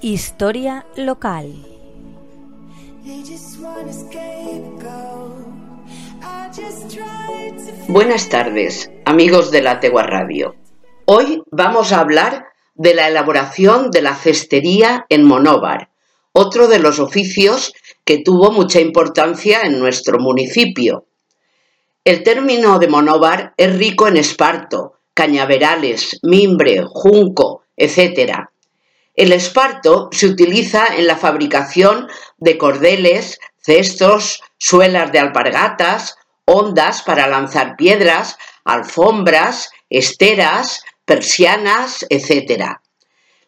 Historia local. Buenas tardes, amigos de la Tegua Radio. Hoy vamos a hablar de la elaboración de la cestería en Monóvar, otro de los oficios que tuvo mucha importancia en nuestro municipio. El término de Monóvar es rico en esparto, cañaverales, mimbre, junco, etc. El esparto se utiliza en la fabricación de cordeles, cestos, suelas de alpargatas, ondas para lanzar piedras, alfombras, esteras, persianas, etc.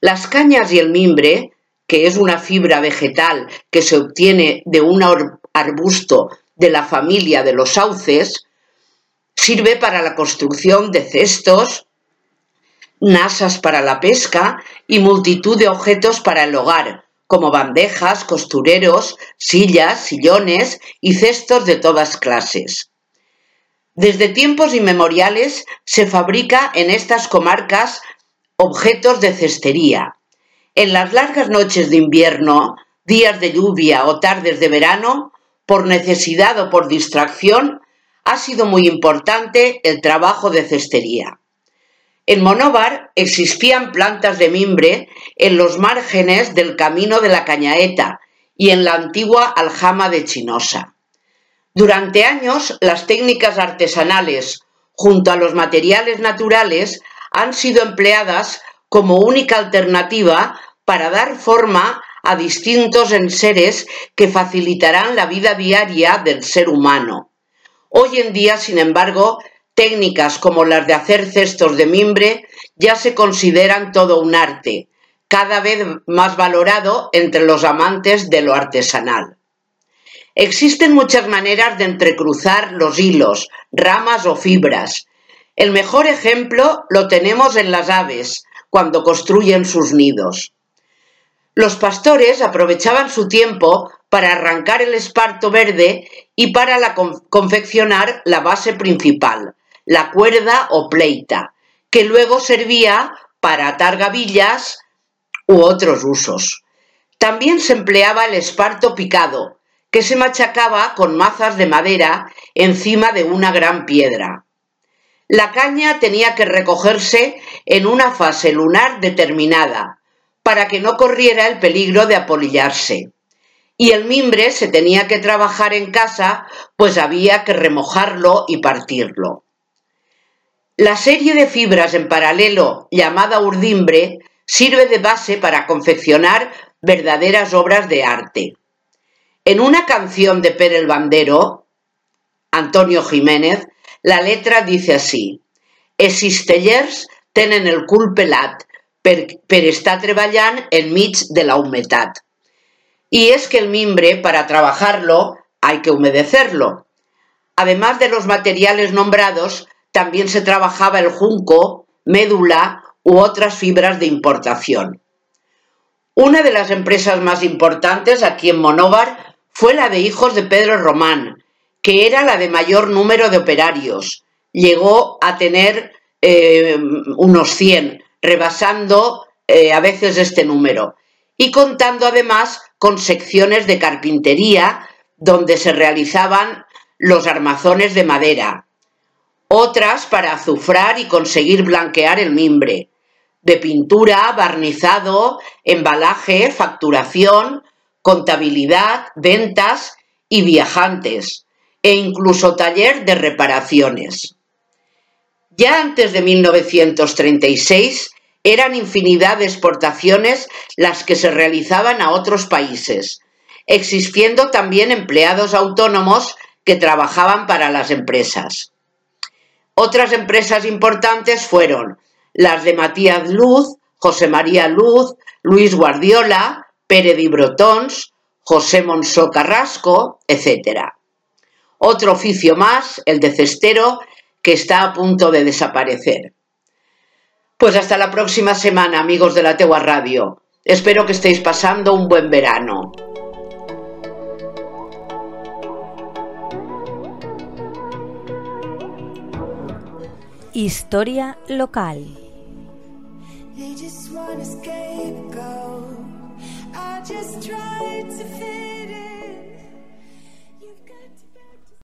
Las cañas y el mimbre, que es una fibra vegetal que se obtiene de un arbusto de la familia de los sauces, sirve para la construcción de cestos, nasas para la pesca y multitud de objetos para el hogar, como bandejas, costureros, sillas, sillones y cestos de todas clases. Desde tiempos inmemoriales se fabrica en estas comarcas objetos de cestería. En las largas noches de invierno, días de lluvia o tardes de verano, por necesidad o por distracción, ha sido muy importante el trabajo de cestería. En Monóvar existían plantas de mimbre en los márgenes del camino de la Cañaeta y en la antigua aljama de Chinosa. Durante años, las técnicas artesanales, junto a los materiales naturales, han sido empleadas como única alternativa para dar forma a distintos enseres que facilitarán la vida diaria del ser humano. Hoy en día, sin embargo, técnicas como las de hacer cestos de mimbre ya se consideran todo un arte, cada vez más valorado entre los amantes de lo artesanal. Existen muchas maneras de entrecruzar los hilos, ramas o fibras. El mejor ejemplo lo tenemos en las aves, cuando construyen sus nidos. Los pastores aprovechaban su tiempo para arrancar el esparto verde y para confeccionar la base principal, la cuerda o pleita, que luego servía para atar gavillas u otros usos. También se empleaba el esparto picado, que se machacaba con mazas de madera encima de una gran piedra. La caña tenía que recogerse en una fase lunar determinada, para que no corriera el peligro de apolillarse. Y el mimbre se tenía que trabajar en casa, pues había que remojarlo y partirlo. La serie de fibras en paralelo, llamada urdimbre, sirve de base para confeccionar verdaderas obras de arte. En una canción de Per el Bandero, Antonio Jiménez, la letra dice así: Els cistellers tenen el cul pelat per, per estar treballant enmig de la humetat. Y es que el mimbre, para trabajarlo, hay que humedecerlo. Además de los materiales nombrados, también se trabajaba el junco, médula u otras fibras de importación. Una de las empresas más importantes aquí en Monóvar fue la de hijos de Pedro Román, que era la de mayor número de operarios. Llegó a tener eh, unos 100, rebasando eh, a veces este número, y contando además con secciones de carpintería donde se realizaban los armazones de madera, otras para azufrar y conseguir blanquear el mimbre, de pintura, barnizado, embalaje, facturación, contabilidad, ventas y viajantes, e incluso taller de reparaciones. Ya antes de 1936 eran infinidad de exportaciones las que se realizaban a otros países, existiendo también empleados autónomos que trabajaban para las empresas. Otras empresas importantes fueron las de Matías Luz, José María Luz, Luis Guardiola, Pere de Brotons, José Monsó Carrasco, etc. Otro oficio más, el de cestero, que está a punto de desaparecer. Pues hasta la próxima semana, amigos de la Tegua Radio. Espero que estéis pasando un buen verano. Historia local.